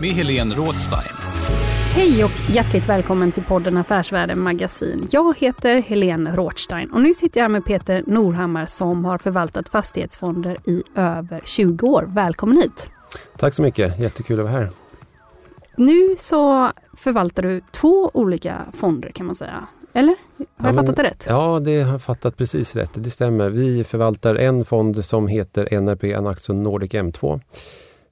med Helene Rådstein. Hej och hjärtligt välkommen till podden Affärsvärlden Magasin. Jag heter Helene Rothstein och nu sitter jag här med Peter Norhammar som har förvaltat fastighetsfonder i över 20 år. Välkommen hit! Tack så mycket, jättekul att vara här. Nu så förvaltar du två olika fonder kan man säga. Eller? Har jag Ja, fattat det rätt? Ja, det har fattat precis rätt. Det stämmer. Vi förvaltar en fond som heter NRP Anaxo Nordic M2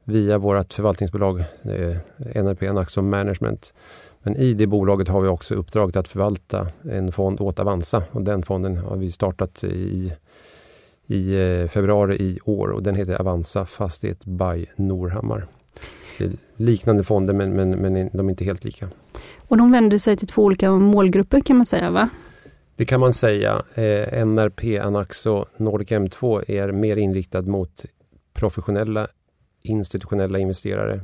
via vårt förvaltningsbolag eh, NRP Anaxo Management. Men i det bolaget har vi också uppdraget att förvalta en fond åt Avanza och den fonden har vi startat i, i eh, februari i år och den heter Avanza Fastighet by Norhammar. Liknande fonder men, men, men de är inte helt lika. Och de vänder sig till två olika målgrupper kan man säga va? Det kan man säga. Eh, NRP Anaxo Nordic M2 är mer inriktad mot professionella institutionella investerare.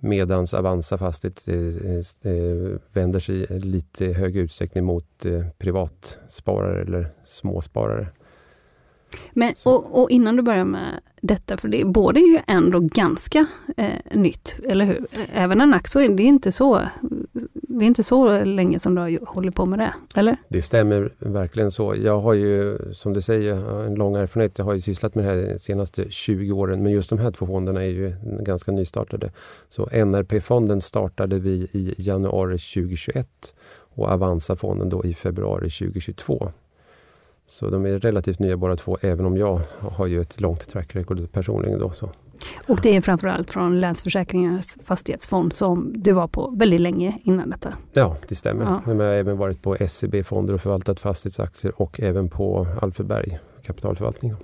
Medans Avanza Fastighet eh, eh, vänder sig i lite högre utsträckning mot eh, privatsparare eller småsparare. Men, och, och innan du börjar med detta, för det båda är ju ändå ganska eh, nytt, eller hur? Även en Axo, det är inte så det är inte så länge som du har hållit på med det, eller? Det stämmer verkligen så. Jag har ju, som du säger, en lång erfarenhet. Jag har ju sysslat med det här de senaste 20 åren. Men just de här två fonderna är ju ganska nystartade. Så NRP-fonden startade vi i januari 2021 och Avanza-fonden då i februari 2022. Så de är relativt nya båda två, även om jag har ju ett långt track record personligen. Då, så. Och det är framförallt från Länsförsäkringars fastighetsfond som du var på väldigt länge innan detta. Ja, det stämmer. Ja. Jag har även varit på SEB-fonder och förvaltat fastighetsaktier och även på Alfredberg kapitalförvaltning.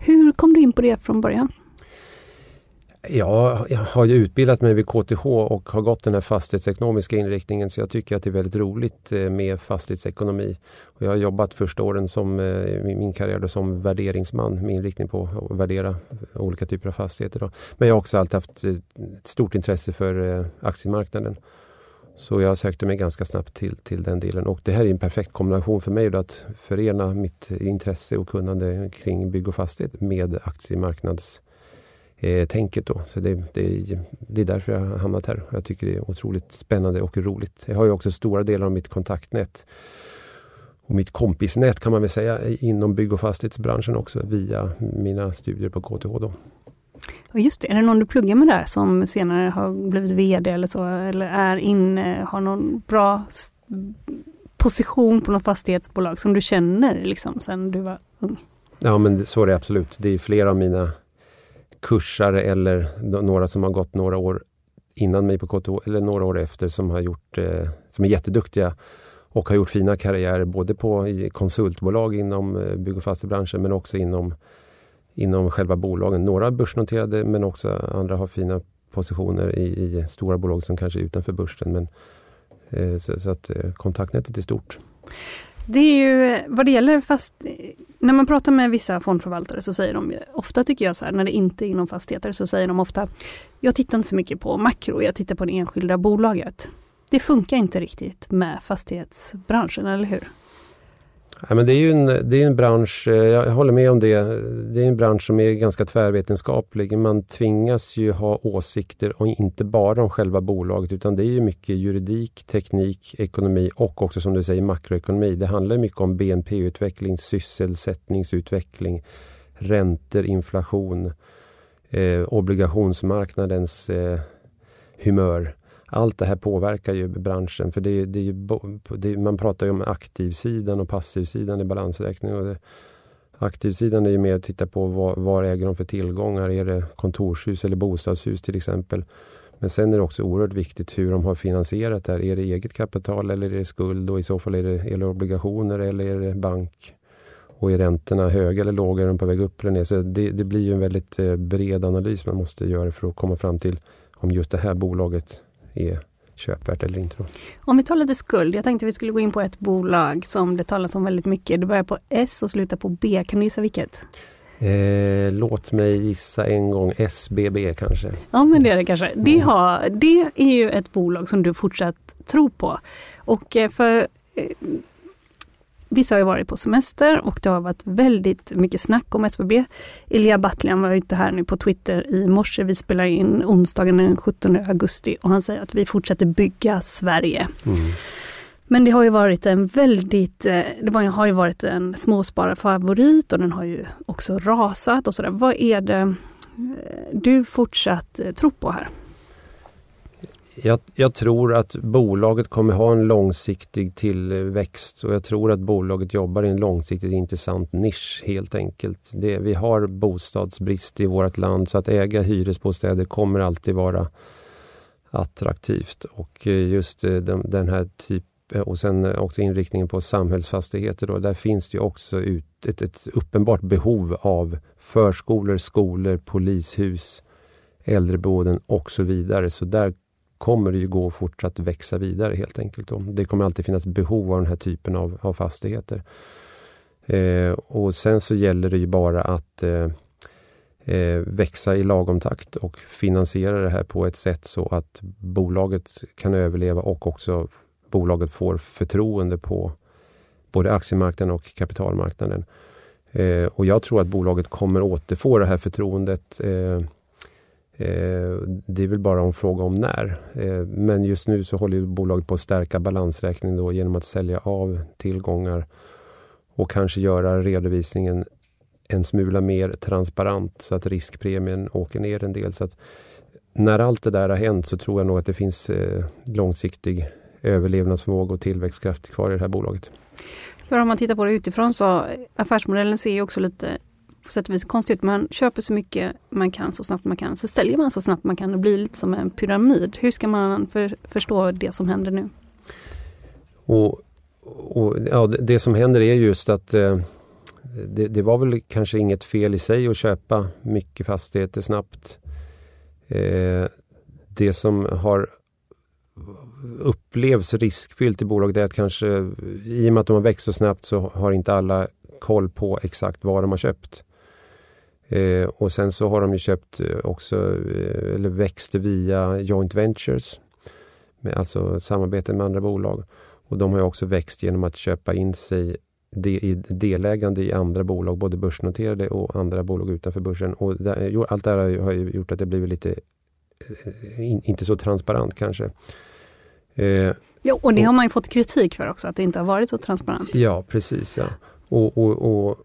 Hur kom du in på det från början? Ja, jag har ju utbildat mig vid KTH och har gått den här fastighetsekonomiska inriktningen så jag tycker att det är väldigt roligt eh, med fastighetsekonomi. Och jag har jobbat första åren som, eh, i min karriär då, som värderingsman med inriktning på att värdera eh, olika typer av fastigheter. Då. Men jag har också alltid haft ett stort intresse för aktiemarknaden. Så jag sökte mig ganska snabbt till, till den delen och det här är en perfekt kombination för mig då att förena mitt intresse och kunnande kring bygg och fastighet med aktiemarknads eh, tänket. Då. Så det, det, det är därför jag har hamnat här. Jag tycker det är otroligt spännande och roligt. Jag har ju också stora delar av mitt kontaktnät och mitt kompisnät kan man väl säga inom bygg och fastighetsbranschen också via mina studier på KTH. Då. Och just det, är det någon du pluggar med där som senare har blivit VD eller så, eller är inne, har någon bra position på något fastighetsbolag som du känner liksom sen du var ung? Ja men så är det absolut. Det är flera av mina kursare eller några som har gått några år innan mig på KTH eller några år efter som har gjort, eh, som är jätteduktiga och har gjort fina karriärer både på i konsultbolag inom eh, bygg och fastighetsbranschen men också inom, inom själva bolagen. Några börsnoterade men också andra har fina positioner i, i stora bolag som kanske är utanför börsen. Men, eh, så, så att eh, kontaktnätet är stort. Det är ju vad det gäller fast när man pratar med vissa fondförvaltare så säger de ofta tycker jag så här när det inte är inom fastigheter så säger de ofta jag tittar inte så mycket på makro, jag tittar på det enskilda bolaget. Det funkar inte riktigt med fastighetsbranschen, eller hur? Ja, men det är ju en, det är en bransch, eh, jag håller med om det, det är en bransch som är ganska tvärvetenskaplig. Man tvingas ju ha åsikter och inte bara om själva bolaget utan det är ju mycket juridik, teknik, ekonomi och också som du säger makroekonomi. Det handlar mycket om BNP-utveckling, sysselsättningsutveckling, räntor, inflation, eh, obligationsmarknadens eh, humör. Allt det här påverkar ju branschen för det, det, det, man pratar ju om aktivsidan och passivsidan i balansräkning. Och det, aktivsidan är ju mer att titta på vad, vad äger de för tillgångar. Är det kontorshus eller bostadshus till exempel. Men sen är det också oerhört viktigt hur de har finansierat det här. Är det eget kapital eller är det skuld och i så fall är det, är det obligationer eller är det bank? Och är räntorna höga eller låga? Är de på väg upp eller ner? Så det, det blir ju en väldigt eh, bred analys man måste göra för att komma fram till om just det här bolaget är köpvärt eller inte. Då. Om vi tar lite skuld. Jag tänkte vi skulle gå in på ett bolag som det talas om väldigt mycket. Det börjar på S och slutar på B. Kan du gissa vilket? Eh, låt mig gissa en gång SBB kanske. Ja men det är det kanske. Det, har, det är ju ett bolag som du fortsatt tror på. Och eh, för eh, Vissa har ju varit på semester och det har varit väldigt mycket snack om SBB. Elia Battlian var ute här nu på Twitter i morse. Vi spelar in onsdagen den 17 augusti och han säger att vi fortsätter bygga Sverige. Mm. Men det har ju varit en väldigt, eh, det har ju varit en småspararfavorit och den har ju också rasat och sådär. Vad är det eh, du fortsatt eh, tror på här? Jag, jag, tror att bolaget kommer ha en långsiktig tillväxt och jag tror att bolaget jobbar i en långsiktigt intressant nisch helt enkelt. Det, vi har bostadsbrist i vårt land så att äga hyresbostäder kommer alltid vara attraktivt och eh, just eh, den, den här typen och sen också inriktningen på samhällsfastigheter. Då, där finns det också ut ett, ett uppenbart behov av förskolor, skolor, polishus, äldreboenden och så vidare. Så där kommer det ju gå fortsatt växa vidare helt enkelt. Då. Det kommer alltid finnas behov av den här typen av, av fastigheter. Eh, och sen så gäller det ju bara att eh, eh, växa i lagom takt och finansiera det här på ett sätt så att bolaget kan överleva och också bolaget får förtroende på både aktiemarknaden och kapitalmarknaden. Eh, och jag tror att bolaget kommer återfå det här förtroendet. Eh, Eh, det är väl bara en fråga om när. Eh, men just nu så håller bolaget på att stärka balansräkningen då genom att sälja av tillgångar och kanske göra redovisningen en smula mer transparent så att riskpremien åker ner en del. Så att när allt det där har hänt så tror jag nog att det finns eh, långsiktig överlevnadsförmåga och tillväxtkraft kvar i det här bolaget. För om man tittar på det utifrån så affärsmodellen ser ju också lite på sätt och vis konstigt ut. Man köper så mycket man kan så snabbt man kan. Så säljer man så snabbt man kan. Det blir lite som en pyramid. Hur ska man för, förstå det som händer nu? Och, och ja, det, det, som händer är just att eh, det, det, var väl kanske inget fel i sig att köpa mycket fastigheter snabbt. Eh, det som har upplevs riskfyllt i bolaget är att kanske i och med att de har växt så snabbt så har inte alla koll på exakt vad de har köpt. Eh, och sen så har de ju köpt eh, också, eh, eller växt via joint ventures. Med, alltså samarbete med andra bolag. Och de har också växt genom att köpa in sig de, i delägande i andra bolag, både börsnoterade och andra bolag utanför börsen. Och där, allt det här har gjort att det blivit lite, eh, in, inte så transparent kanske. Eh, jo, och det har man ju fått kritik för också, att det inte har varit så transparent. Ja, precis. Ja. Och, och, och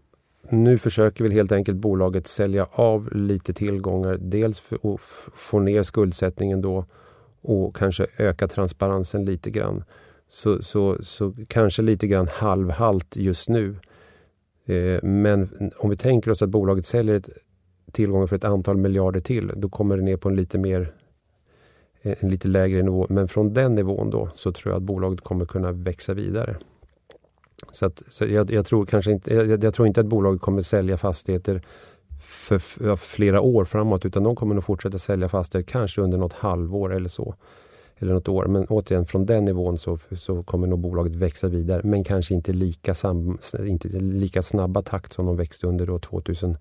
nu försöker väl helt enkelt bolaget sälja av lite tillgångar. Dels för att få ner skuldsättningen då och kanske öka transparensen lite grann. Så, så, så kanske lite grann halvhalt just nu. Eh, men om vi tänker oss att bolaget säljer ett tillgångar för ett antal miljarder till, då kommer det ner på en lite mer en lite lägre nivå. Men från den nivån då så tror jag att bolaget kommer kunna växa vidare. Så, att, så jag, jag, tror kanske inte, jag, jag, tror inte att bolaget kommer sälja fastigheter för, flera år framåt utan de kommer nog fortsätta sälja fastigheter kanske under något halvår eller så. Eller något år. Men återigen från den nivån så, så kommer nog bolaget växa vidare men kanske inte lika, sam, inte lika snabba takt som de växte under då 2018,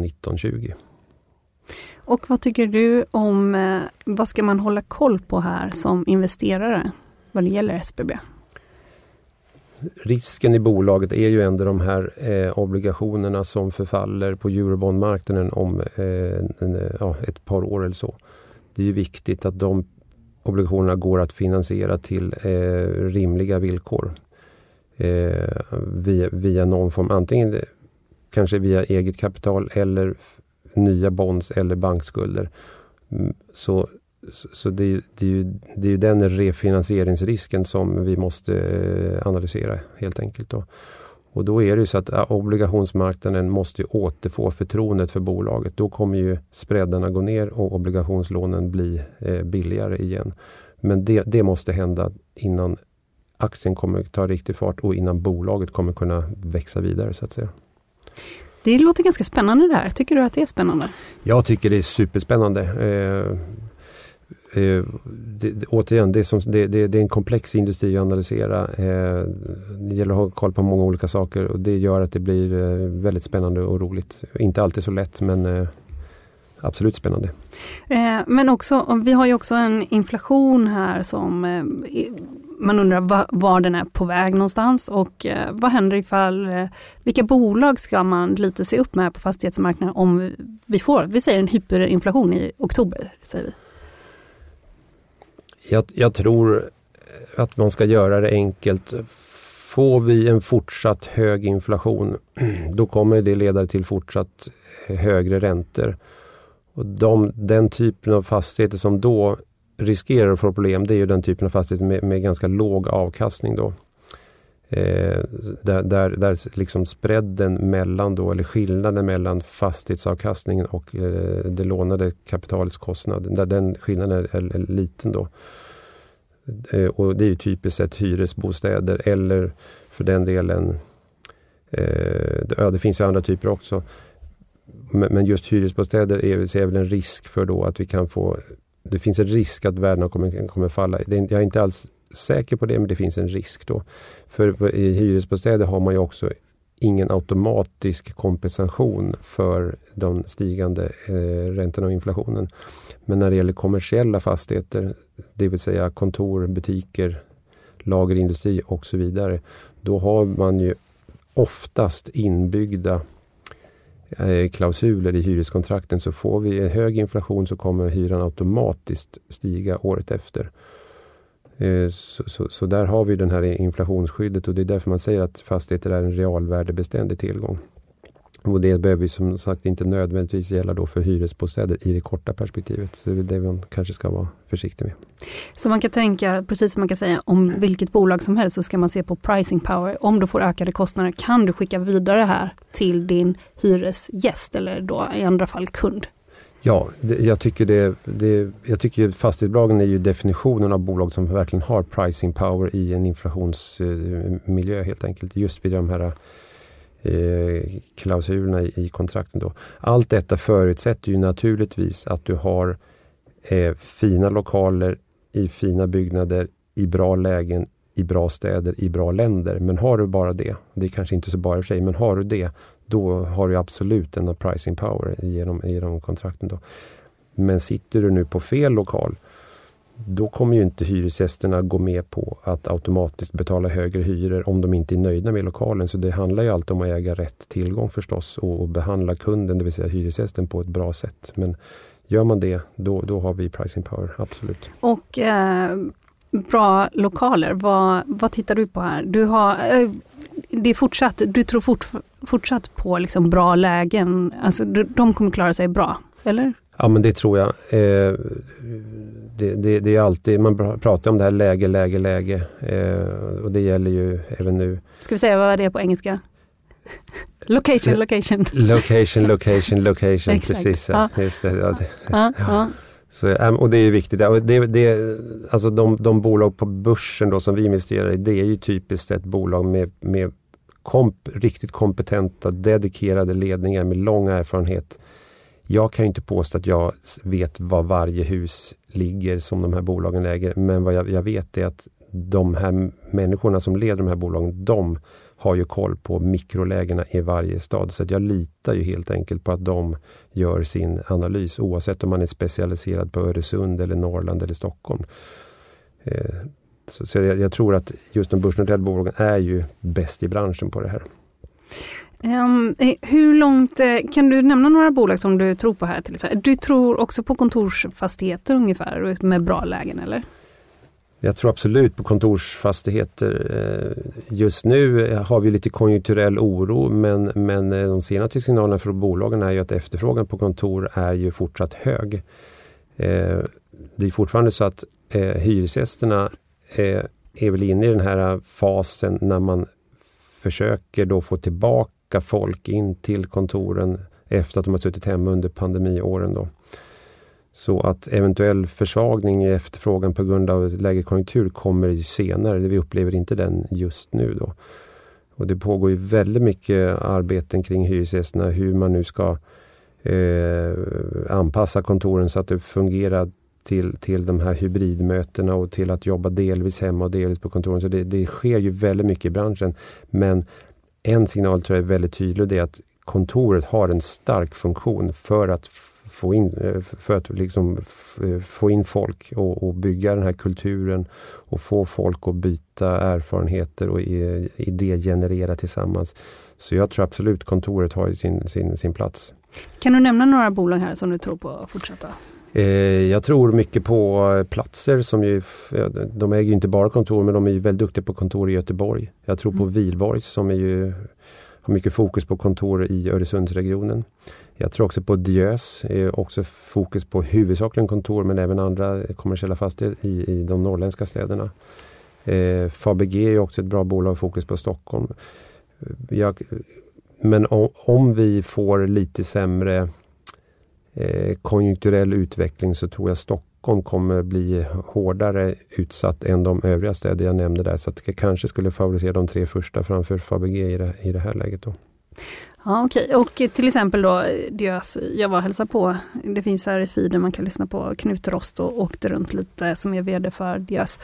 19, 20. Och vad tycker du om, eh, vad ska man hålla koll på här som investerare vad det gäller SBB? Risken i bolaget är ju ändå de här eh, obligationerna som förfaller på eurobondmarknaden om eh, en, eh, ja, ett par år eller så. Det är ju viktigt att de obligationerna går att finansiera till eh, rimliga villkor. Eh, via, via någon form, antingen kanske via eget kapital eller nya bonds eller bankskulder. Mm, så så det, det, är ju, det är ju den refinansieringsrisken som vi måste eh, analysera helt enkelt. Då. Och då är det ju så att obligationsmarknaden måste återfå förtroendet för bolaget. Då kommer ju spreadarna gå ner och obligationslånen bli eh, billigare igen. Men det, det måste hända innan aktien kommer ta riktig fart och innan bolaget kommer kunna växa vidare så att säga. Det låter ganska spännande det här. Tycker du att det är spännande? Jag tycker det är superspännande. Eh, det, det, återigen, det är, som, det, det, är en komplex industri att analysera. Eh, det gäller att ha koll på många olika saker och det gör att det blir eh, väldigt spännande och roligt. Inte alltid så lätt men eh, absolut spännande. Eh, men också, vi har ju också en inflation här som eh, man undrar var, var, den är på väg någonstans och eh, vad händer ifall, eh, vilka bolag ska man lite se upp med på fastighetsmarknaden om vi får, vi säger en hyperinflation i oktober. Säger vi. Jag, jag tror att man ska göra det enkelt. Får vi en fortsatt hög inflation, då kommer det leda till fortsatt högre räntor. Och de, den typen av fastigheter som då riskerar att få problem, det är ju den typen av fastigheter med, med ganska låg avkastning. Då. Eh, där där, där liksom spreaden mellan då, eller skillnaden mellan fastighetsavkastningen och eh, det lånade kapitalets kostnad, där den skillnaden är, är, är liten. då. Eh, och det är ju typiskt sett hyresbostäder eller för den delen, eh, ja, det finns ju andra typer också. Men, men just hyresbostäder är, ser väl en risk för då att vi kan få, det finns en risk att värdena kommer, kommer falla. Det, jag är inte alls säker på det, men det finns en risk då. För i hyresbostäder har man ju också ingen automatisk kompensation för de stigande eh, räntorna och inflationen. Men när det gäller kommersiella fastigheter, det vill säga kontor, butiker, lagerindustri och så vidare, då har man ju oftast inbyggda eh, klausuler i hyreskontrakten. Så får vi hög inflation så kommer hyran automatiskt stiga året efter. Eh, så, så, så, där har vi den här inflationsskyddet och det är därför man säger att fastigheter är en realvärdebeständig tillgång. Och det behöver som sagt inte nödvändigtvis gälla då för hyresbostäder i det korta perspektivet. Så det är det man kanske ska vara försiktig med. Så man kan tänka, precis som man kan säga om vilket bolag som helst så ska man se på pricing power. Om du får ökade kostnader kan du skicka vidare det här till din hyresgäst eller då i andra fall kund. Ja, det, jag tycker det, det, jag tycker fastighetsbolagen är ju definitionen av bolag som verkligen har pricing power i en inflationsmiljö helt enkelt. Just vid de här eh, klausulerna i, i kontrakten. Då. Allt detta förutsätter ju naturligtvis att du har eh, fina lokaler i fina byggnader i bra lägen i bra städer i bra länder. Men har du bara det, det är kanske inte så bara för sig, men har du det då har du absolut en pricing power genom, genom kontrakten. Då. Men sitter du nu på fel lokal då kommer ju inte hyresgästerna gå med på att automatiskt betala högre hyror om de inte är nöjda med lokalen. Så det handlar ju alltid om att äga rätt tillgång förstås och behandla kunden, det vill säga hyresgästen, på ett bra sätt. Men gör man det, då, då har vi pricing power, absolut. Och eh, bra lokaler, vad, vad tittar du på här? Du har, eh, det är fortsatt, du tror fort, fortsatt på liksom bra lägen, alltså de kommer klara sig bra, eller? Ja men det tror jag. Eh, det, det, det, är alltid, man pratar om det här läge, läge, läge. Eh, och det gäller ju även nu. Ska vi säga vad det är på engelska? location, location. Location, location, location. Precis, ja. Just det, ja, det. Ja, ja. Så, och det är viktigt. Det, det, alltså de, de bolag på börsen då som vi investerar i, det är ju typiskt ett bolag med, med komp, riktigt kompetenta, dedikerade ledningar med lång erfarenhet jag kan inte påstå att jag vet var varje hus ligger som de här bolagen äger. Men vad jag, jag vet är att de här människorna som leder de här bolagen, de har ju koll på mikrolägena i varje stad. Så jag litar ju helt enkelt på att de gör sin analys oavsett om man är specialiserad på Öresund, eller Norrland eller Stockholm. Eh, så jag, jag tror att just de börsnoterade bolagen är ju bäst i branschen på det här. Um, hur långt, eh, kan du nämna några bolag som du tror på här? till exempel? Du tror också på kontorsfastigheter ungefär med bra lägen eller? Jag tror absolut på kontorsfastigheter. Eh, just nu eh, har vi lite konjunkturell oro men, men eh, de senaste signalerna från bolagen är ju att efterfrågan på kontor är ju fortsatt hög. Det är fortfarande så att hyresgästerna är väl inne i den här fasen när man försöker då få tillbaka folk in till kontoren efter att de har suttit hemma under pandemiåren. Då. Så att eventuell försvagning i efterfrågan på grund av lägre konjunktur kommer senare. Vi upplever inte den just nu. Då. Och det pågår ju väldigt mycket arbeten kring hyresgästerna hur man nu ska eh, anpassa kontoren så att det fungerar till, till de här hybridmötena och till att jobba delvis hemma och delvis på kontoren. Så det, det sker ju väldigt mycket i branschen. Men en signal tror jag är väldigt tydlig det är att kontoret har en stark funktion för att få in, eh, för att liksom eh, få in folk och, och, bygga den här kulturen och få folk att byta erfarenheter och idégenerera tillsammans. Så jag tror absolut kontoret har sin, sin, sin plats. Kan du nämna några bolag här som du tror på att fortsätta? Eh, jag tror mycket på platser som ju, de äger ju inte bara kontor men de är väldigt duktiga på kontor i Göteborg. Jag tror på mm. Vilborgs som är ju, har mycket fokus på kontor i Öresundsregionen. Jag tror också på Diös, eh, också fokus på huvudsakligen kontor men även andra kommersiella fastigheter i, i de norrländska städerna. Eh, Fabg är också ett bra bolag, fokus på Stockholm. Eh, jag, men om, om, vi får lite sämre eh, konjunkturell utveckling så tror jag Stockholm kommer bli hårdare utsatt än de övriga städer jag nämnde där. Så att jag kanske skulle favorisera de tre första framför Fabg i det, i det här läget. Då. Ja, okej. Okay. Och till exempel då, Diös, alltså, jag var och hälsade på, det finns här i feeden man kan lyssna på Knut Rost och åkte runt lite som är vd för Diös.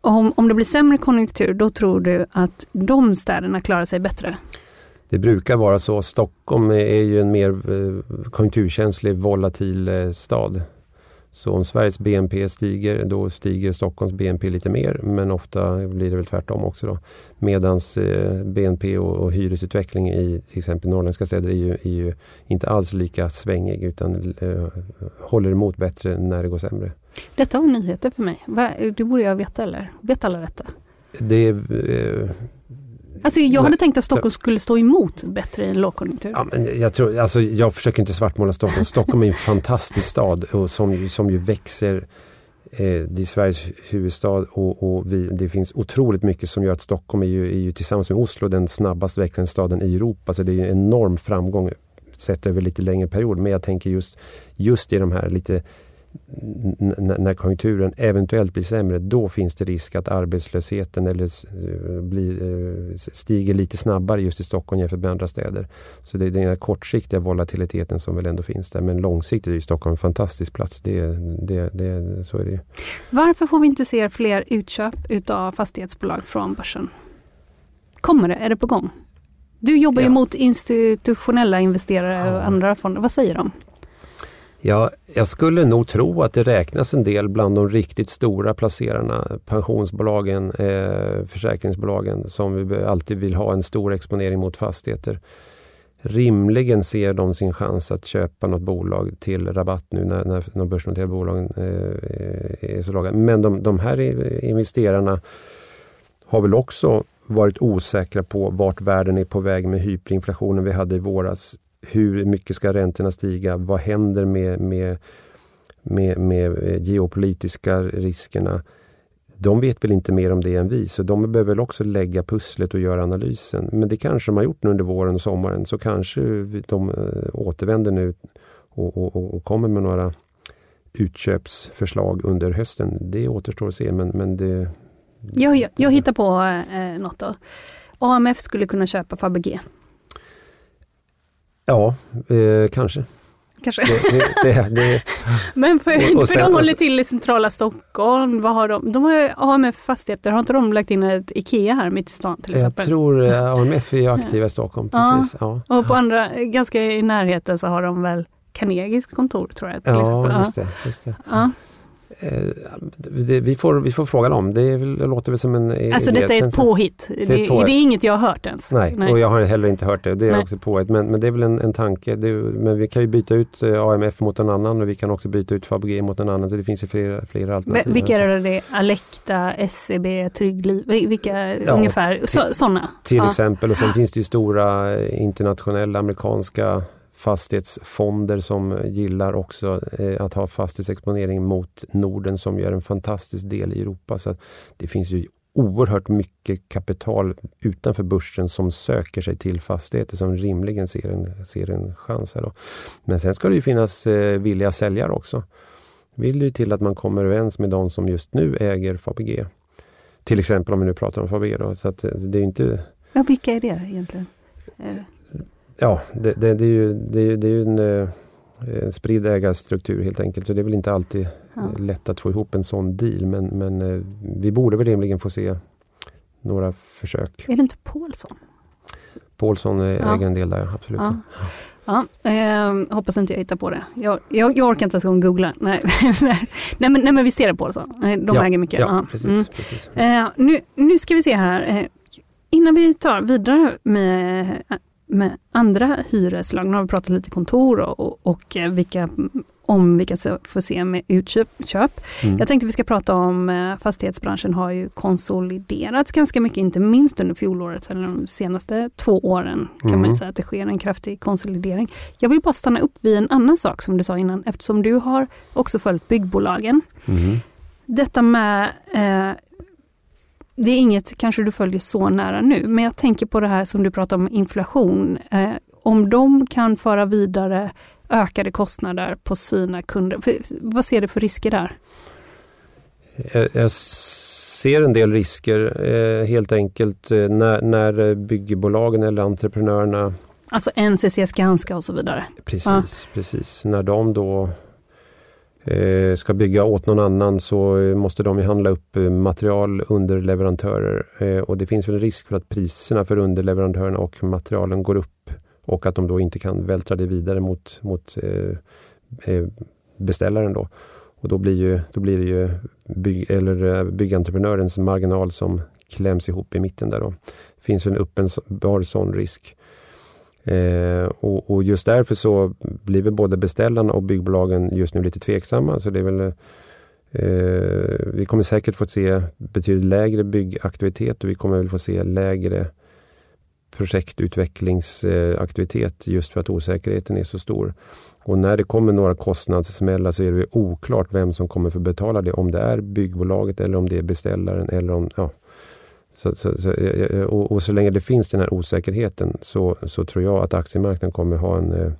Om, om det blir sämre konjunktur, då tror du att de städerna klarar sig bättre? Det brukar vara så. Stockholm är ju en mer eh, konjunkturkänslig, volatil eh, stad. Så om Sveriges BNP stiger, då stiger Stockholms BNP lite mer. Men ofta blir det väl tvärtom också. Då. Medans eh, BNP och, och hyresutveckling i till exempel norrländska städer är ju, är ju inte alls lika svängig utan eh, håller emot bättre när det går sämre. Detta var nyheter för mig. Det borde jag veta eller? Vet alla detta? Det, eh, Alltså jag hade tänkt att Stockholm skulle stå emot bättre i en lågkonjunktur. Ja, men jag, tror, alltså jag försöker inte svartmåla Stockholm. Stockholm är en fantastisk stad och som, som ju växer. Eh, det är Sveriges huvudstad och, och vi, det finns otroligt mycket som gör att Stockholm är ju, är ju tillsammans med Oslo den snabbast växande staden i Europa. Så det är en enorm framgång sett över lite längre period. Men jag tänker just, just i de här lite när konjunkturen eventuellt blir sämre, då finns det risk att arbetslösheten eller eh, blir, eh, stiger lite snabbare just i Stockholm jämfört med andra städer. Så det är den kortsiktiga volatiliteten som väl ändå finns där. Men långsiktigt är Stockholm en fantastisk plats. Det, det, det, så är det Varför får vi inte se fler utköp utav fastighetsbolag från börsen? Kommer det? Är det på gång? Du jobbar ja. ju mot institutionella investerare och andra fonder. Vad säger de? Ja, jag skulle nog tro att det räknas en del bland de riktigt stora placerarna, pensionsbolagen, eh, försäkringsbolagen som vi alltid vill ha en stor exponering mot fastigheter. Rimligen ser de sin chans att köpa något bolag till rabatt nu när, när de börsnoterade bolagen eh, är så låga. Men de, de här investerarna har väl också varit osäkra på vart världen är på väg med hyperinflationen vi hade i våras hur mycket ska räntorna stiga? Vad händer med, med, med, med eh, geopolitiska riskerna? De vet väl inte mer om det än vi, så de behöver väl också lägga pusslet och göra analysen. Men det kanske de har gjort nu under våren och sommaren, så kanske de eh, återvänder nu och, och, och, kommer med några utköpsförslag under hösten. Det återstår att se, men, men det... Jag, jag, jag hittar på eh, något då. AMF skulle kunna köpa Fabege. Ja, eh, kanske. Kanske. Det, det, det, Men för, och, och sen, de håller till i centrala Stockholm. Vad har de? De har AMF Fastigheter, har inte de lagt in ett IKEA här mitt i stan till exempel? Jag tror eh, AMF är aktiva i Stockholm. Precis. Ja. ja. Och på andra, ganska i närheten så har de väl Carnegies kontor tror jag. Till ja, exempel. just det. Just det. Ja. Eh, det, vi, får, vi får fråga dem. Det, det låter väl som en Alltså idé. detta är ett påhitt. Det, Det är ett påhitt. det är inget jag har hört ens. Nej, och jag har heller inte hört det. Det är Nej. också påhitt. Men, men det är väl en, en tanke. Det, men vi kan ju byta ut eh, AMF mot en annan och vi kan också byta ut Fabege mot en annan. Så det finns ju flera, flera alternativ. Vilka är det? Alecta, SCB, Tryggliv? Vi- Vilka Ja. ungefär? Så, sådana? Till Ja. exempel och sen finns det ju stora eh, internationella amerikanska fastighetsfonder som gillar också eh, att ha fastighetsexponering mot Norden som gör är en fantastisk del i Europa. Så det finns ju oerhört mycket kapital utanför börsen som söker sig till fastigheter som rimligen ser en, ser en chans. Här då. Men sen ska det ju finnas eh, villiga säljare också. Vill ju till att man kommer överens med de som just nu äger Fabege. Till exempel om vi nu pratar om Fabege. Då. Så att eh, det är inte Ja, vilka är det egentligen? Ja, det, det, det är ju, det, det är ju en, eh, en spridd ägarstruktur helt enkelt. Så det är väl inte alltid Ja. lätt att få ihop en sån deal. Men, men eh, vi borde väl rimligen få se några försök. Är det inte Paulsson? Paulsson eh, Ja. äger en del där, absolut. Ja. Ja, eh, hoppas inte jag hittar på det. Jag, jag, jag orkar inte ens gå och googla. Nej, nej, men, nej men visst är det Paulsson? De ja, äger mycket. Ja, Ja. precis. Mm. precis. Eh, nu, nu ska vi se här. Eh, innan vi tar vidare med, med andra hyreslag, nu har vi pratat lite kontor och, och, och eh, vilka, om vilka får se med utköp. Köp. Mm. Jag tänkte vi ska prata om eh, fastighetsbranschen har ju konsoliderats ganska mycket, inte minst under fjolåret eller de senaste två åren kan man Mm. ju säga att det sker en kraftig konsolidering. Jag vill bara stanna upp vid en annan sak som du sa innan, eftersom du har också följt byggbolagen. Mm. Detta med, eh, det är inget kanske du följer så nära nu, men jag tänker på det här som du pratar om inflation. Eh, om de kan föra vidare ökade kostnader på sina kunder, för, vad ser du för risker där? Jag, jag ser en del risker eh, helt enkelt eh, när, när byggbolagen eller entreprenörerna Alltså NCC, Skanska och så vidare. Precis, precis. När de då Eh, ska bygga åt någon annan så eh, måste de ju handla upp eh, material underleverantörer. Och det finns väl en risk för att priserna för underleverantörerna och materialen går upp och att de då inte kan vältra det vidare mot, mot beställaren. Då. Och då blir, ju, då blir det ju bygg, eller byggentreprenörens marginal som kläms ihop i mitten där. Då. Det finns väl en uppenbar sån risk. Eh, och, och just därför så blir väl både beställarna och byggbolagen just nu lite tveksamma. Så det är väl, eh, vi kommer säkert få se betydligt lägre byggaktivitet och vi kommer väl få se lägre projektutvecklingsaktivitet just för att osäkerheten är så stor. Och när det kommer några kostnadssmällar så är det oklart vem som kommer få betala det. Om det är byggbolaget eller om det är beställaren. Eller om, ja så, så, så, eh, eh, eh, och, och så länge det finns den här osäkerheten så, så tror jag att aktiemarknaden kommer ha en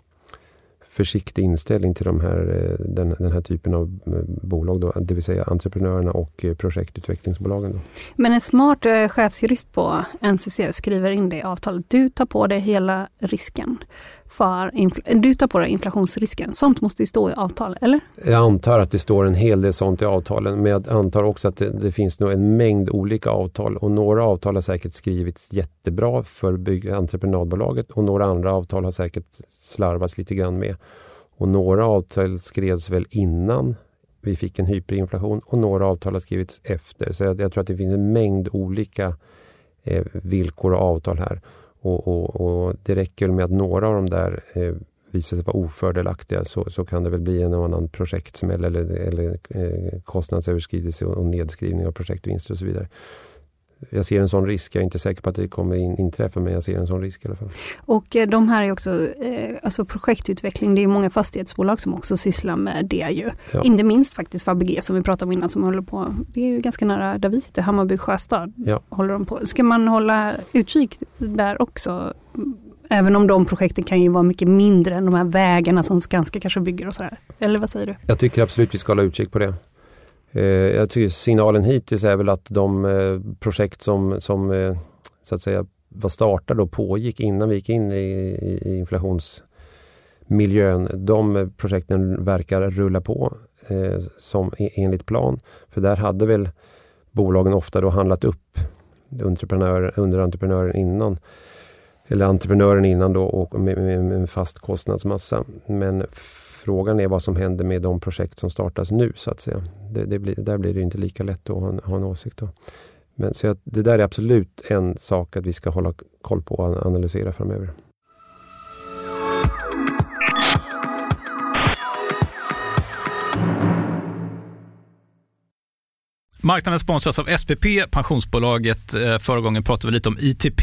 försiktig inställning till de här, den, den här typen av bolag. Då, det vill säga entreprenörerna och projektutvecklingsbolagen. Då. Men en smart chefsjurist på NCC skriver in det i avtalet. Du tar på dig hela risken. För du tar på dig inflationsrisken. Sånt måste ju stå i avtal, eller? Jag antar att det står en hel del sånt i avtalen men jag antar också att det, det finns nog en mängd olika avtal och några avtal har säkert skrivits jättebra för bygg- entreprenadbolaget och några andra avtal har säkert slarvats lite grann med. Och några avtal skrevs väl innan vi fick en hyperinflation och några avtal har skrivits efter. Så jag, jag tror att det finns en mängd olika eh, villkor och avtal här. Och, och, och Det räcker med att några av de där eh, visar sig vara ofördelaktiga så, så kan det väl bli en och annan projektsmäll eller, eller eh, kostnadsöverskridelse och, och nedskrivning av projektvinster och så vidare. Jag ser en sån risk. Jag är inte säker på att det kommer in, inträffa men jag ser en sån risk i alla fall. Och eh, de här är också, eh, alltså projektutveckling, det är många fastighetsbolag som också sysslar med det ju. Ja. Inte minst faktiskt Fabege som vi pratade om innan som håller på, det är ju ganska nära där vi sitter, Hammarby Sjöstad. Ja. Håller de på. Ska man hålla utkik där också? Även om de projekten kan ju vara mycket mindre än de här vägarna som Skanska kanske bygger och sådär. Eller vad säger du? Jag tycker absolut vi ska hålla utkik på det. Eh, jag tycker signalen hittills är väl att de eh, projekt som, som eh, så att säga var startade och pågick innan vi gick in i, i, i inflationsmiljön. De eh, projekten verkar rulla på eh, som e, enligt plan. För där hade väl bolagen ofta då handlat upp underentreprenör, underentreprenören innan eller entreprenören innan då och med, med, med en fast kostnadsmassa. Men frågan är vad som händer med de projekt som startas nu så att säga. Det, det blir, där blir det inte lika lätt att ha en, ha en åsikt. Då. Men så att det där är absolut en sak att vi ska hålla koll på och analysera framöver. Marknaden sponsras av SPP, pensionsbolaget. Eh, Förra gången pratade vi lite om ITP.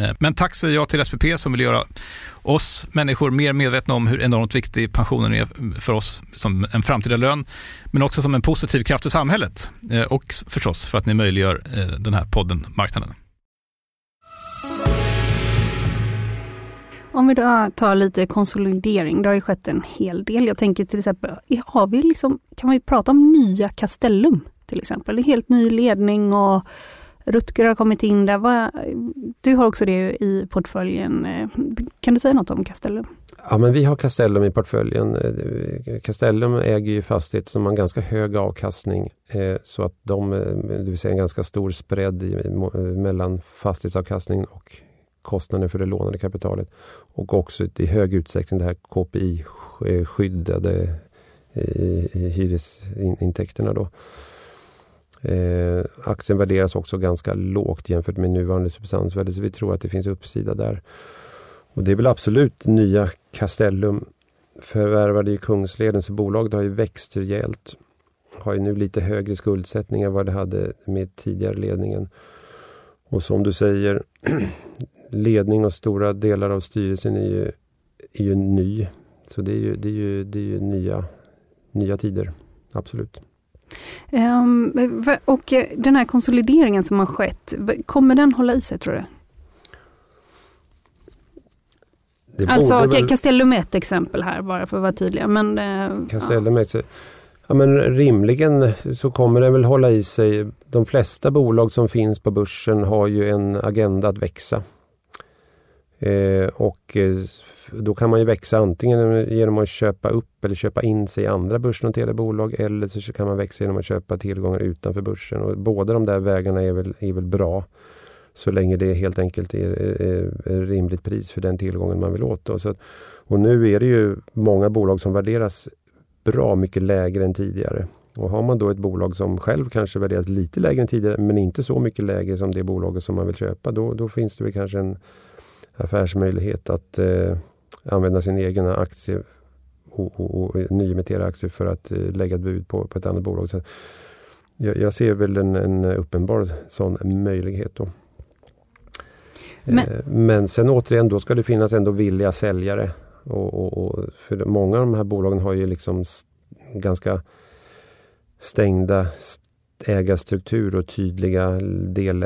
Eh, men tack säger jag till SPP som vill göra oss människor mer medvetna om hur enormt viktig pensionen är för oss som en framtida lön, men också som en positiv kraft i samhället eh, och förstås för att ni möjliggör eh, den här podden Marknaden. Om vi då tar lite konsolidering, det har ju skett en hel del. Jag tänker till exempel, har vi liksom, kan vi prata om nya Castellum till exempel? Det är helt ny ledning och Rutger har kommit in där. Du har också det i portföljen. Kan du säga något om Castellum? Ja, men vi har Castellum i portföljen. Eh, Castellum äger ju fastigheter som har en ganska hög avkastning. Eh, så att de, eh, det vill säga en ganska stor spread mellan fastighetsavkastningen och kostnaden för det lånade kapitalet. Och också i hög utsträckning det här KPI-skyddade hyresintäkterna. Då. Eh, aktien värderas också ganska lågt jämfört med nuvarande substansvärde så vi tror att det finns uppsida där. Och det är väl absolut nya Castellum förvärvade i Kungsleden så bolaget har ju växt rejält. Har ju nu lite högre skuldsättning än vad det hade med tidigare ledningen. Och som du säger, ledning och stora delar av styrelsen är ju, är ju ny. Så det är ju, det är ju, det är ju nya, nya tider, absolut. Um, och den här konsolideringen som har skett, kommer den hålla i sig tror du? alltså väl... Castellum är ett exempel här bara för att vara tydliga. Men, uh, Castellum ja. ja, men rimligen så kommer den väl hålla i sig. De flesta bolag som finns på börsen har ju en agenda att växa. Eh, och eh, då kan man ju växa antingen genom att köpa upp eller köpa in sig i andra börsnoterade bolag eller så kan man växa genom att köpa tillgångar utanför börsen. Och båda de där vägarna är väl, är väl bra så länge det helt enkelt är, är, är rimligt pris för den tillgången man vill åt. Så att, och nu är det ju många bolag som värderas bra mycket lägre än tidigare. Och har man då ett bolag som själv kanske värderas lite lägre än tidigare men inte så mycket lägre som det bolaget som man vill köpa, då, då finns det väl kanske en affärsmöjlighet att eh, använda sin egen aktie och, och, och nyemittera aktier för att eh, lägga ett bud på, på ett annat bolag. Så jag, jag ser väl en, en uppenbar sån möjlighet. Då. Men, eh, Men sen återigen, då ska det finnas ändå villiga säljare. Och, och, och, för många av de här bolagen har ju liksom ganska stängda ägarstruktur och tydliga, del,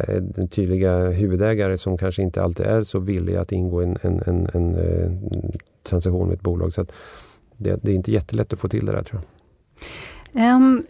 tydliga huvudägare som kanske inte alltid är så villiga att ingå en, en, en, en, en transaktion med ett bolag. Så det, det, är inte jättelätt att få till det där tror jag. Um,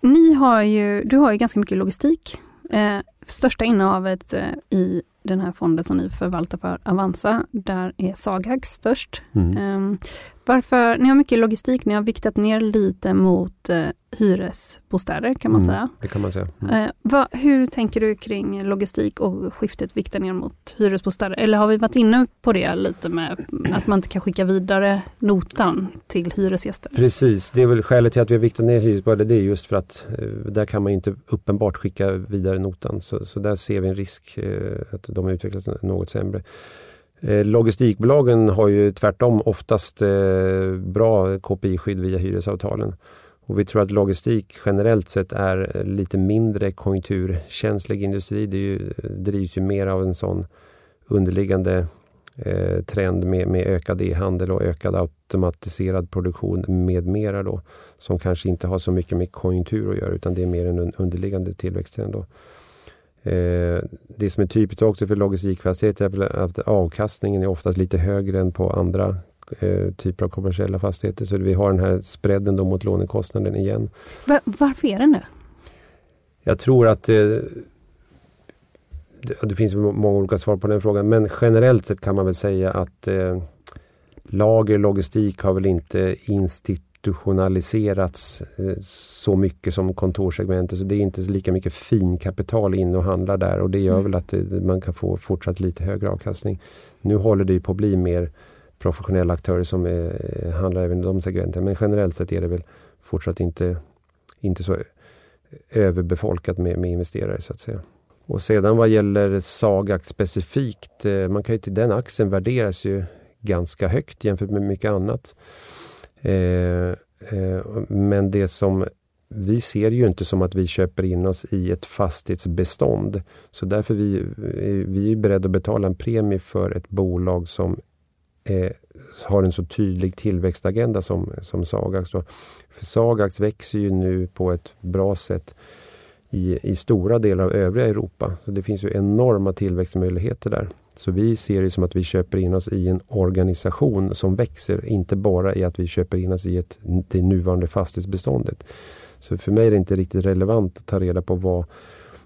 ni har ju, du har ju ganska mycket logistik. Uh, största innehavet uh, i den här fonden som ni förvaltar för Avanza, där är Sagax störst. Mm. Um, varför, ni har mycket logistik, ni har viktat ner lite mot uh, hyresbostäder kan man mm, säga. Det kan man säga. Mm. Uh, va, hur tänker du kring logistik och skiftet vikta ner mot hyresbostäder? Eller har vi varit inne på det lite med att man inte kan skicka vidare notan till hyresgäster? Precis, det är väl skälet till att vi har viktat ner hyresbostäder. Det är just för att uh, där kan man inte uppenbart skicka vidare notan. Så, så där ser vi en risk att de utvecklas något sämre. Eh, logistikbolagen har ju tvärtom oftast eh, bra KPI-skydd via hyresavtalen. Och vi tror att logistik generellt sett är eh, lite mindre konjunkturkänslig industri. Det ju, drivs ju mer av en sån underliggande eh, trend med, med ökad e-handel och ökad automatiserad produktion med mera då. Som kanske inte har så mycket med konjunktur att göra utan det är mer en underliggande tillväxttrend. Då. Eh, det som är typiskt också för logistikfastigheter är att avkastningen är oftast lite högre än på andra eh, typer av kommersiella fastigheter. Så vi har den här spreaden då mot lånekostnaden igen. Var, varför är den det? Jag tror att eh, det, det, finns många olika svar på den frågan men generellt sett kan man väl säga att eh, lager logistik har väl inte instit institutionaliserats eh, så mycket som kontorssegmentet. Så det är inte lika mycket finkapital in och handla där och det gör mm. väl att man kan få fortsatt lite högre avkastning. Nu håller det på att bli mer professionella aktörer som är, handlar även i de segmenten. Men generellt sett är det väl fortsatt inte, inte så överbefolkat med, med investerare så att säga. Och sedan vad gäller Sagax specifikt, eh, man kan ju till den aktien värderas ju ganska högt jämfört med mycket annat. Eh, eh, men det som vi ser ju inte som att vi köper in oss i ett fastighetsbestånd. Så därför vi, eh, vi är beredda att betala en premie för ett bolag som eh, har en så tydlig tillväxtagenda som, som Sagax. Då. För Sagax växer ju nu på ett bra sätt i, i stora delar av övriga Europa. Så Det finns ju enorma tillväxtmöjligheter där. Så vi ser det som att vi köper in oss i en organisation som växer, inte bara i att vi köper in oss i ett, det nuvarande fastighetsbeståndet. Så för mig är det inte riktigt relevant att ta reda på vad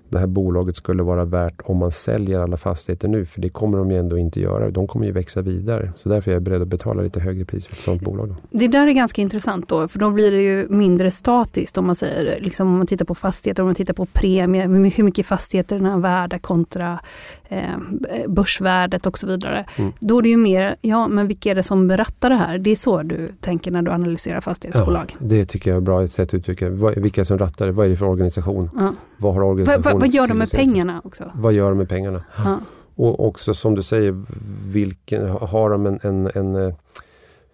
det här bolaget skulle vara värt om man säljer alla fastigheter nu. För det kommer de ju ändå inte göra. De kommer ju växa vidare. Så därför är jag beredd att betala lite högre pris för ett sådant bolag. Det där är ganska intressant då, för då blir det ju mindre statiskt om man säger, liksom om man tittar på fastigheter, om man tittar på premie, hur mycket fastigheterna är värda kontra eh, börsvärdet och så vidare. Mm. Då är det ju mer, ja men vilka är det som berättar det här? Det är så du tänker när du analyserar fastighetsbolag? Ja, det tycker jag är bra sätt att uttrycka Vilka som rattar det? Vad är det för organisation? Ja. Vad har organisationen vad gör de med pengarna också? Vad gör de med pengarna? Ja. Och också som du säger, vilken, har de en, en, en eh,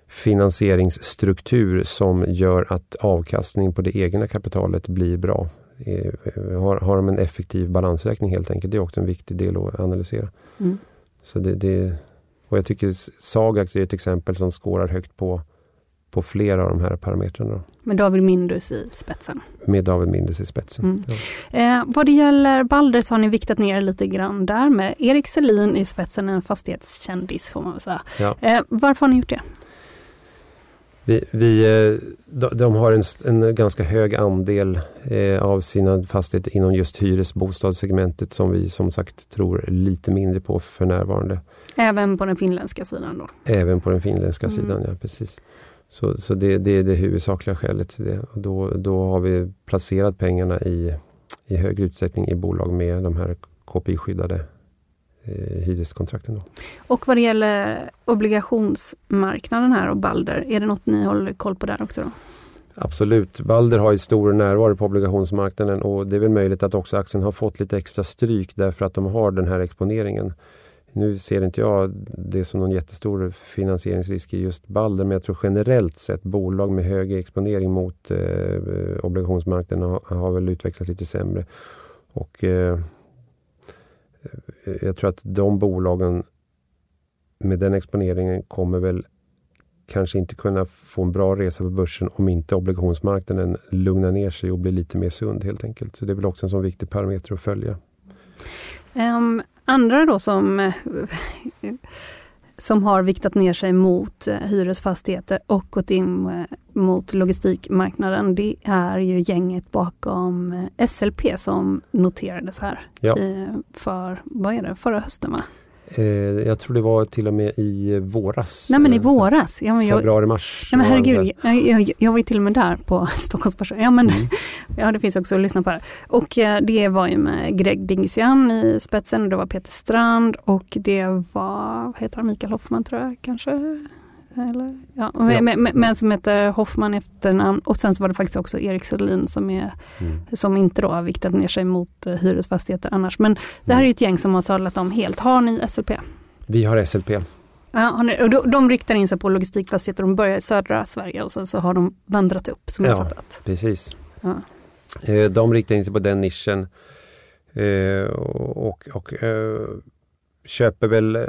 finansieringsstruktur som gör att avkastning på det egna kapitalet blir bra? Eh, har, har de en effektiv balansräkning helt enkelt? Det är också en viktig del att analysera. Mm. Så det, det, och jag tycker Sagax är ett exempel som skårar högt på på flera av de här parametrarna. Med David Mindus i spetsen? Med David Mindus i spetsen. Mm. Ja. Eh, vad det gäller Balder så har ni viktat ner lite grann där med Erik Selin i spetsen, en fastighetskändis får man väl säga. Ja. Eh, varför har ni gjort det? Vi, vi, eh, de, har en, en, ganska hög andel eh, av sina fastigheter inom just hyresbostadssegmentet som vi som sagt tror lite mindre på för närvarande. Även på den finländska sidan då? Även på den finländska mm. sidan, ja precis. Så, så det, det, är det huvudsakliga skälet till det. Och då, då har vi placerat pengarna i, i högre utsträckning i bolag med de här KPI-skyddade eh, hyreskontrakten. Då. Och vad det gäller obligationsmarknaden här och Balder, är det något ni håller koll på där också? Då? Absolut. Balder har ju stor närvaro på obligationsmarknaden och det är väl möjligt att också aktien har fått lite extra stryk därför att de har den här exponeringen. Nu ser inte jag det som någon jättestor finansieringsrisk i just Balder men jag tror generellt sett bolag med hög exponering mot eh, obligationsmarknaden har, har, väl utvecklats lite sämre. Och eh, eh, Jag tror att de bolagen med den exponeringen kommer väl kanske inte kunna få en bra resa på börsen om inte obligationsmarknaden lugnar ner sig och blir lite mer sund helt enkelt. Så det är väl också en sån viktig parameter att följa. Um, andra då som, som har viktat ner sig mot uh, hyresfastigheter och gått in uh, mot logistikmarknaden, det är ju gänget bakom eh, SLP som noterades här ja. i, för, vad är det, förra hösten va? Eh, jag tror det var till och med i våras. Nej men i våras. Ja, men jag, Februari, mars. Ja, men herregud, jag, jag, jag var ju till och med där på Stockholmsbörsen. Ja, men, mm. ja det finns också att lyssna på det. Och eh, det var ju med Greg Dingsian i spetsen, det var Peter Strand och det var, vad heter han, Mikael Hoffman tror jag kanske? Eller? Ja, ja. Men, men, som heter Hoffman efternamn och sen så var det faktiskt också Erik Sedlin som, är, mm. som inte då har viktat ner sig mot uh, hyresfastigheter annars. Men det här mm. är ett gäng som har sadlat om helt. Har ni SLP? Vi har SLP. Ja, och de, de riktar in sig på logistikfastigheter. De börjar i södra Sverige och sen så har de vandrat upp som ja, jag fattat. Precis. Ja. Eh, de riktar in sig på den nischen eh, och, och köper väl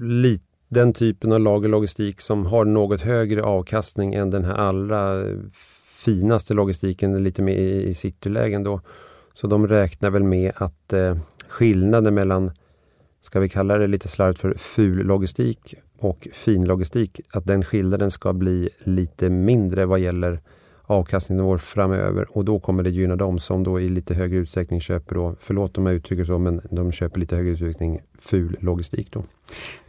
lite den typen av lagerlogistik som har något högre avkastning än den här allra finaste logistiken lite mer i, citylägen då. Så de räknar väl med att eh, skillnaden mellan, ska vi kalla det lite slarvigt för ful logistik och fin logistik, att den skillnaden ska bli lite mindre vad gäller avkastningsnivåer framöver och då kommer det gynna dem som då i lite högre utsträckning köper, då, förlåt om jag uttrycker så, men de köper lite högre utsträckning ful logistik. Då.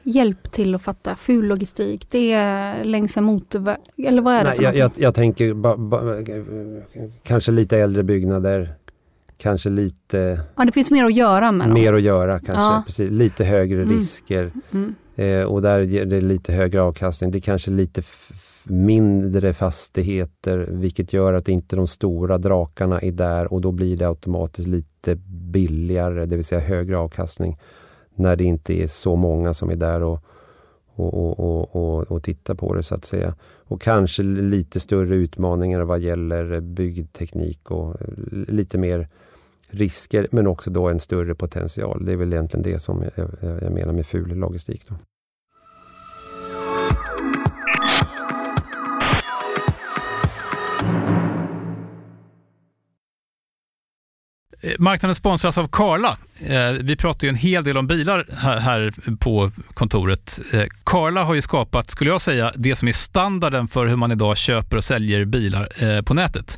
Hjälp till att fatta ful logistik, det är längs en motorväg, eller vad är det Nej, jag, jag, jag, tänker ba, ba, kanske lite äldre byggnader, kanske lite... Ja, det finns mer att göra med dem. Mer att göra kanske, ja. precis. Lite högre mm. risker. Mm. Eh, och där ger det lite högre avkastning. Det är kanske lite mindre fastigheter vilket gör att inte de stora drakarna är där och då blir det automatiskt lite billigare, det vill säga högre avkastning när det inte är så många som är där och, och, och, och, och tittar på det så att säga. Och kanske lite större utmaningar vad gäller byggteknik och eh, lite mer risker men också då en större potential. Det är väl egentligen det som jag, jag menar med ful logistik. Då. Eh, marknaden sponsras av Karla. Eh, vi pratar ju en hel del om bilar här på kontoret. Eh, Karla har ju skapat, skulle jag säga, det som är standarden för hur man idag köper och säljer bilar på nätet.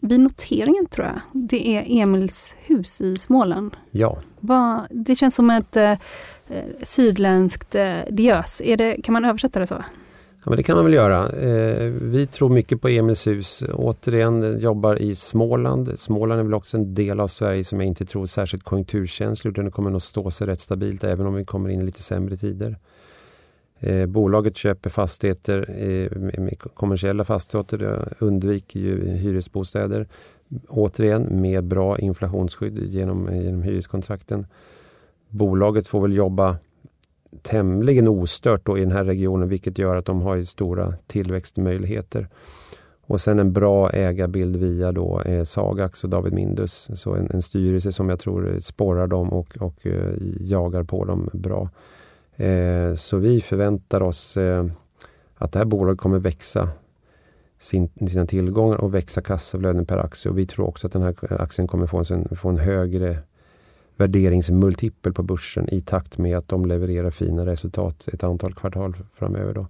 vid noteringen tror jag, det är Emils hus i Småland. Ja. Va, det känns som ett eh, sydländskt eh, diös. Är det, kan man översätta det så? Ja, men det kan man väl göra. Eh, vi tror mycket på Emils hus. Återigen jobbar i Småland. Småland är väl också en del av Sverige som jag inte tror är särskilt konjunkturkänslig utan det kommer nog stå sig rätt stabilt även om vi kommer in i lite sämre tider. Eh, bolaget köper fastigheter, eh, med kommersiella fastigheter, undviker ju hyresbostäder. Återigen med bra inflationsskydd genom, eh, genom hyreskontrakten. Bolaget får väl jobba tämligen ostört då i den här regionen vilket gör att de har stora tillväxtmöjligheter. Och sen en bra ägarbild via då eh, Sagax och David Mindus. Så en, en styrelse som jag tror eh, sporrar dem och, och eh, jagar på dem bra. Eh, så vi förväntar oss eh, att det här bolaget kommer växa sina tillgångar och växa kassaflöden per aktie. Och vi tror också att den här aktien kommer få en, få en högre värderingsmultipel på börsen i takt med att de levererar fina resultat ett antal kvartal framöver. Då.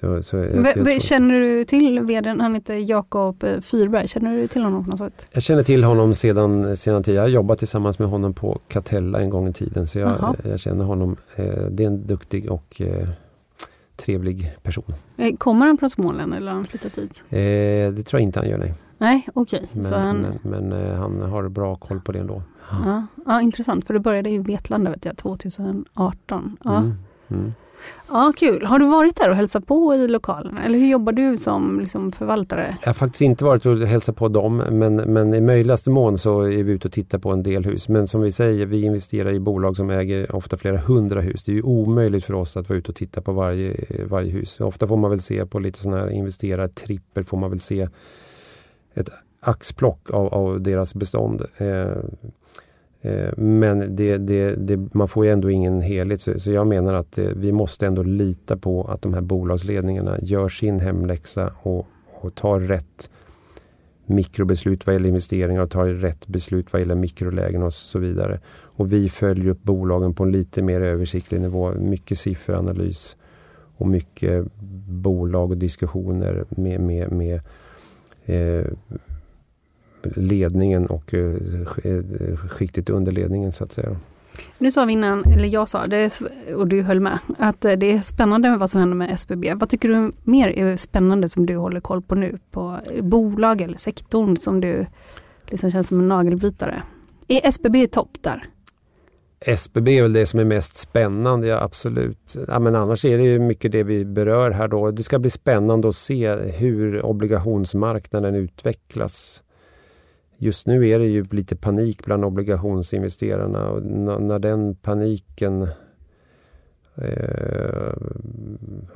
Så, så jag, jag känner du till vdn, han heter Jakob eh, Fyrberg, känner du till honom på något sätt? Jag känner till honom sedan, sedan tidigare. Jag har jobbat tillsammans med honom på Catella en gång i tiden så jag, jag känner honom. Eh, det är en duktig och eh, trevlig person. Kommer han från Småland eller har han flyttat? Eh, det tror jag inte han gör nej. Nej, okej. Okay. Men, han... men, men eh, han har bra koll på det ändå. Ja, ja, intressant för det började i Vetlanda vet jag, 2018. Ja. Mm, mm. Ja, kul. Har du varit där och hälsat på i lokalen? Eller hur jobbar du som liksom, förvaltare? Jag har faktiskt inte varit och hälsat på dem men, men i möjligaste mån så är vi ute och tittar på en del hus. Men som vi säger, vi investerar i bolag som äger ofta flera hundra hus. Det är ju omöjligt för oss att vara ute och titta på varje, varje hus. Ofta får man väl se på lite sådana här investerartripper får man väl se ett axplock av, av deras bestånd. Eh, Eh, men det, det, det, man får ju ändå ingen helhet. Så, jag menar att eh, vi måste ändå lita på att de här bolagsledningarna gör sin hemläxa och, och tar rätt mikrobeslut vad gäller investeringar och tar rätt beslut vad gäller mikrolägen och så vidare. Och vi följer upp bolagen på en lite mer översiktlig nivå. Mycket sifferanalys och mycket bolag och diskussioner med, med, med eh, ledningen och eh, eh, skiktet under ledningen så att säga. Nu sa vi innan, eller jag sa det och du höll med, att eh, det är spännande med vad som händer med SBB. Vad tycker du mer är spännande som du håller koll på nu? På bolag eller sektorn som du liksom känns som en nagelbitare? Är SBB topp där? SBB är väl det som är mest spännande, ja absolut. Ja, men annars är det ju mycket det vi berör här då. Det ska bli spännande att se hur obligationsmarknaden utvecklas just nu är det ju lite panik bland obligationsinvesterarna och när den paniken eh,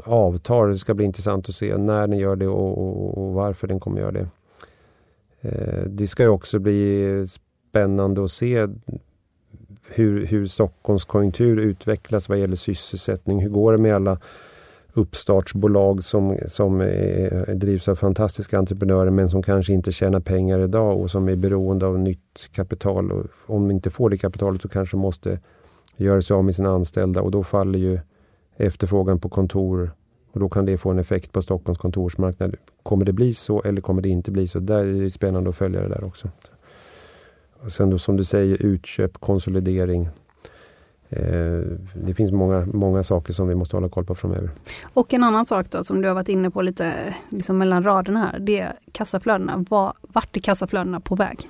avtar, det ska bli intressant att se när den gör det och, och, och varför den kommer göra det. Eh, det ska ju också bli spännande att se hur, hur Stockholms konjunktur utvecklas vad gäller sysselsättning. Hur går det med alla uppstartsbolag som, som är, drivs av fantastiska entreprenörer men som kanske inte tjänar pengar idag och som är beroende av nytt kapital. Och om de inte får det kapitalet så kanske de måste göra sig av med sina anställda och då faller ju efterfrågan på kontor och då kan det få en effekt på Stockholms kontorsmarknad. Kommer det bli så eller kommer det inte bli så? Där är det spännande att följa det där också. Och sen då som du säger utköp, konsolidering. Eh, det finns många, många saker som vi måste hålla koll på framöver. Och en annan sak då som du har varit inne på lite liksom mellan raderna här, det är kassaflödena. Var, vart är kassaflödena på väg?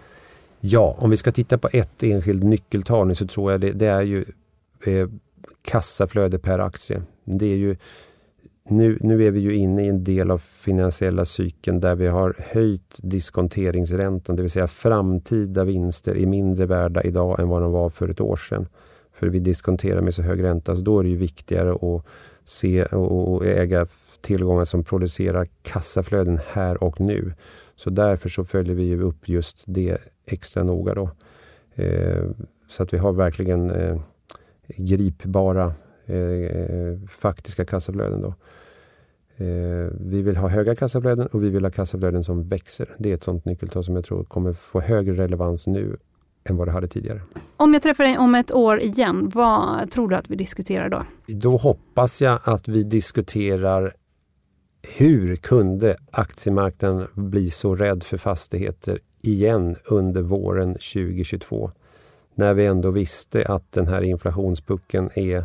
Ja, om vi ska titta på ett enskilt nyckeltal nu så tror jag det, det är ju eh, kassaflöde per aktie. Det är ju, nu, nu är vi ju inne i en del av finansiella cykeln där vi har höjt diskonteringsräntan, det vill säga framtida vinster är mindre värda idag än vad de var för ett år sedan. För vi diskonterar med så hög ränta, så då är det ju viktigare att se och äga tillgångar som producerar kassaflöden här och nu. Så därför så följer vi upp just det extra noga. Då. Eh, så att vi har verkligen eh, gripbara eh, faktiska kassaflöden. Då. Eh, vi vill ha höga kassaflöden och vi vill ha kassaflöden som växer. Det är ett sånt nyckeltal som jag tror kommer få högre relevans nu än vad det hade tidigare. Om jag träffar dig om ett år igen, vad tror du att vi diskuterar då? Då hoppas jag att vi diskuterar hur kunde aktiemarknaden bli så rädd för fastigheter igen under våren 2022? När vi ändå visste att den här inflationspucken är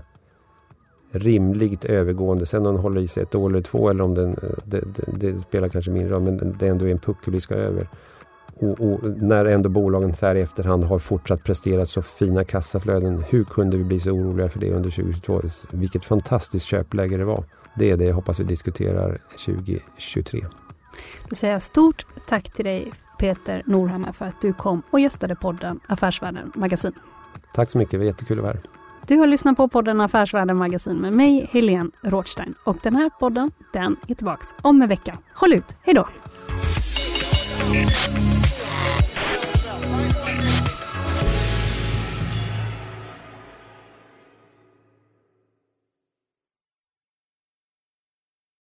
rimligt övergående. Sen om den håller i sig ett år eller två eller om den, det, det, det spelar kanske mindre roll men det ändå är en puckel vi ska över. Och, och, när ändå bolagen så här i efterhand har fortsatt prestera så fina kassaflöden. Hur kunde vi bli så oroliga för det under 2022? Vilket fantastiskt köpläge det var. Det är det jag hoppas vi diskuterar 2023. Då säger jag stort tack till dig Peter Norhammar för att du kom och gästade podden Affärsvärlden Magasin. Tack så mycket, det var jättekul att vara här. Du har lyssnat på podden Affärsvärlden Magasin med mig, Helene Rothstein. Och den här podden, den är tillbaks om en vecka. Håll ut, hej då!